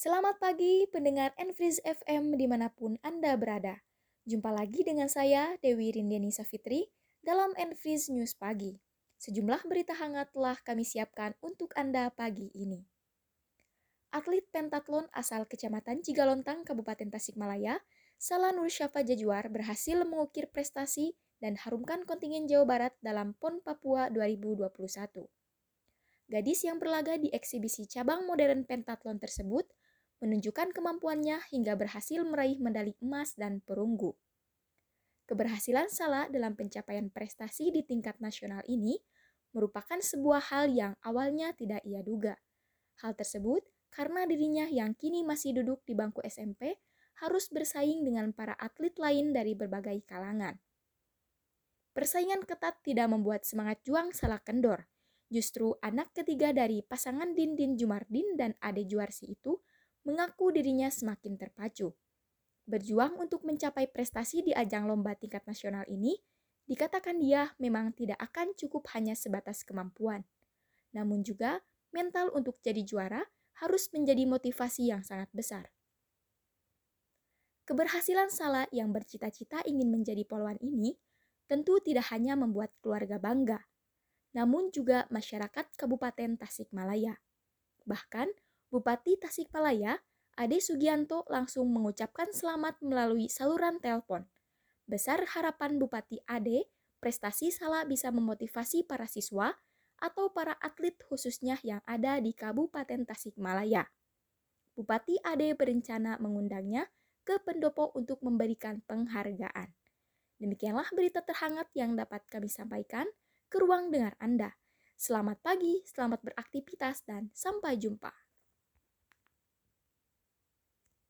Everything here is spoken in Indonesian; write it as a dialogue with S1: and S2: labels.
S1: Selamat pagi pendengar Enfriz FM di mana pun Anda berada. Jumpa lagi dengan saya, Dewi Rindiani Safitri, dalam Enfriz News Pagi. Sejumlah berita hangat telah kami siapkan untuk Anda pagi ini. Atlet pentatlon asal Kecamatan Cigalontang, Kabupaten Tasikmalaya, Salah Nur Syafa Jajuar berhasil mengukir prestasi dan harumkan kontingen Jawa Barat dalam PON Papua 2021. Gadis yang berlaga di eksibisi cabang modern pentatlon tersebut menunjukkan kemampuannya hingga berhasil meraih medali emas dan perunggu. Keberhasilan Salah dalam pencapaian prestasi di tingkat nasional ini merupakan sebuah hal yang awalnya tidak ia duga. Hal tersebut karena dirinya yang kini masih duduk di bangku SMP harus bersaing dengan para atlet lain dari berbagai kalangan. Persaingan ketat tidak membuat semangat juang salah kendor. Justru anak ketiga dari pasangan Dindin Jumardin dan Ade Juarsi itu mengaku dirinya semakin terpacu. Berjuang untuk mencapai prestasi di ajang lomba tingkat nasional ini, dikatakan dia memang tidak akan cukup hanya sebatas kemampuan. Namun juga mental untuk jadi juara harus menjadi motivasi yang sangat besar. Keberhasilan Sala yang bercita-cita ingin menjadi polwan ini tentu tidak hanya membuat keluarga bangga, namun juga masyarakat Kabupaten Tasikmalaya. Bahkan, Bupati Tasikmalaya, Ade Sugianto langsung mengucapkan selamat melalui saluran telepon. Besar harapan Bupati Ade, prestasi Sala bisa memotivasi para siswa atau para atlet khususnya yang ada di Kabupaten Tasikmalaya. Bupati Ade berencana mengundangnya ke pendopo untuk memberikan penghargaan. Demikianlah berita terhangat yang dapat kami sampaikan ke ruang dengar Anda. Selamat pagi, selamat beraktivitas, dan sampai jumpa.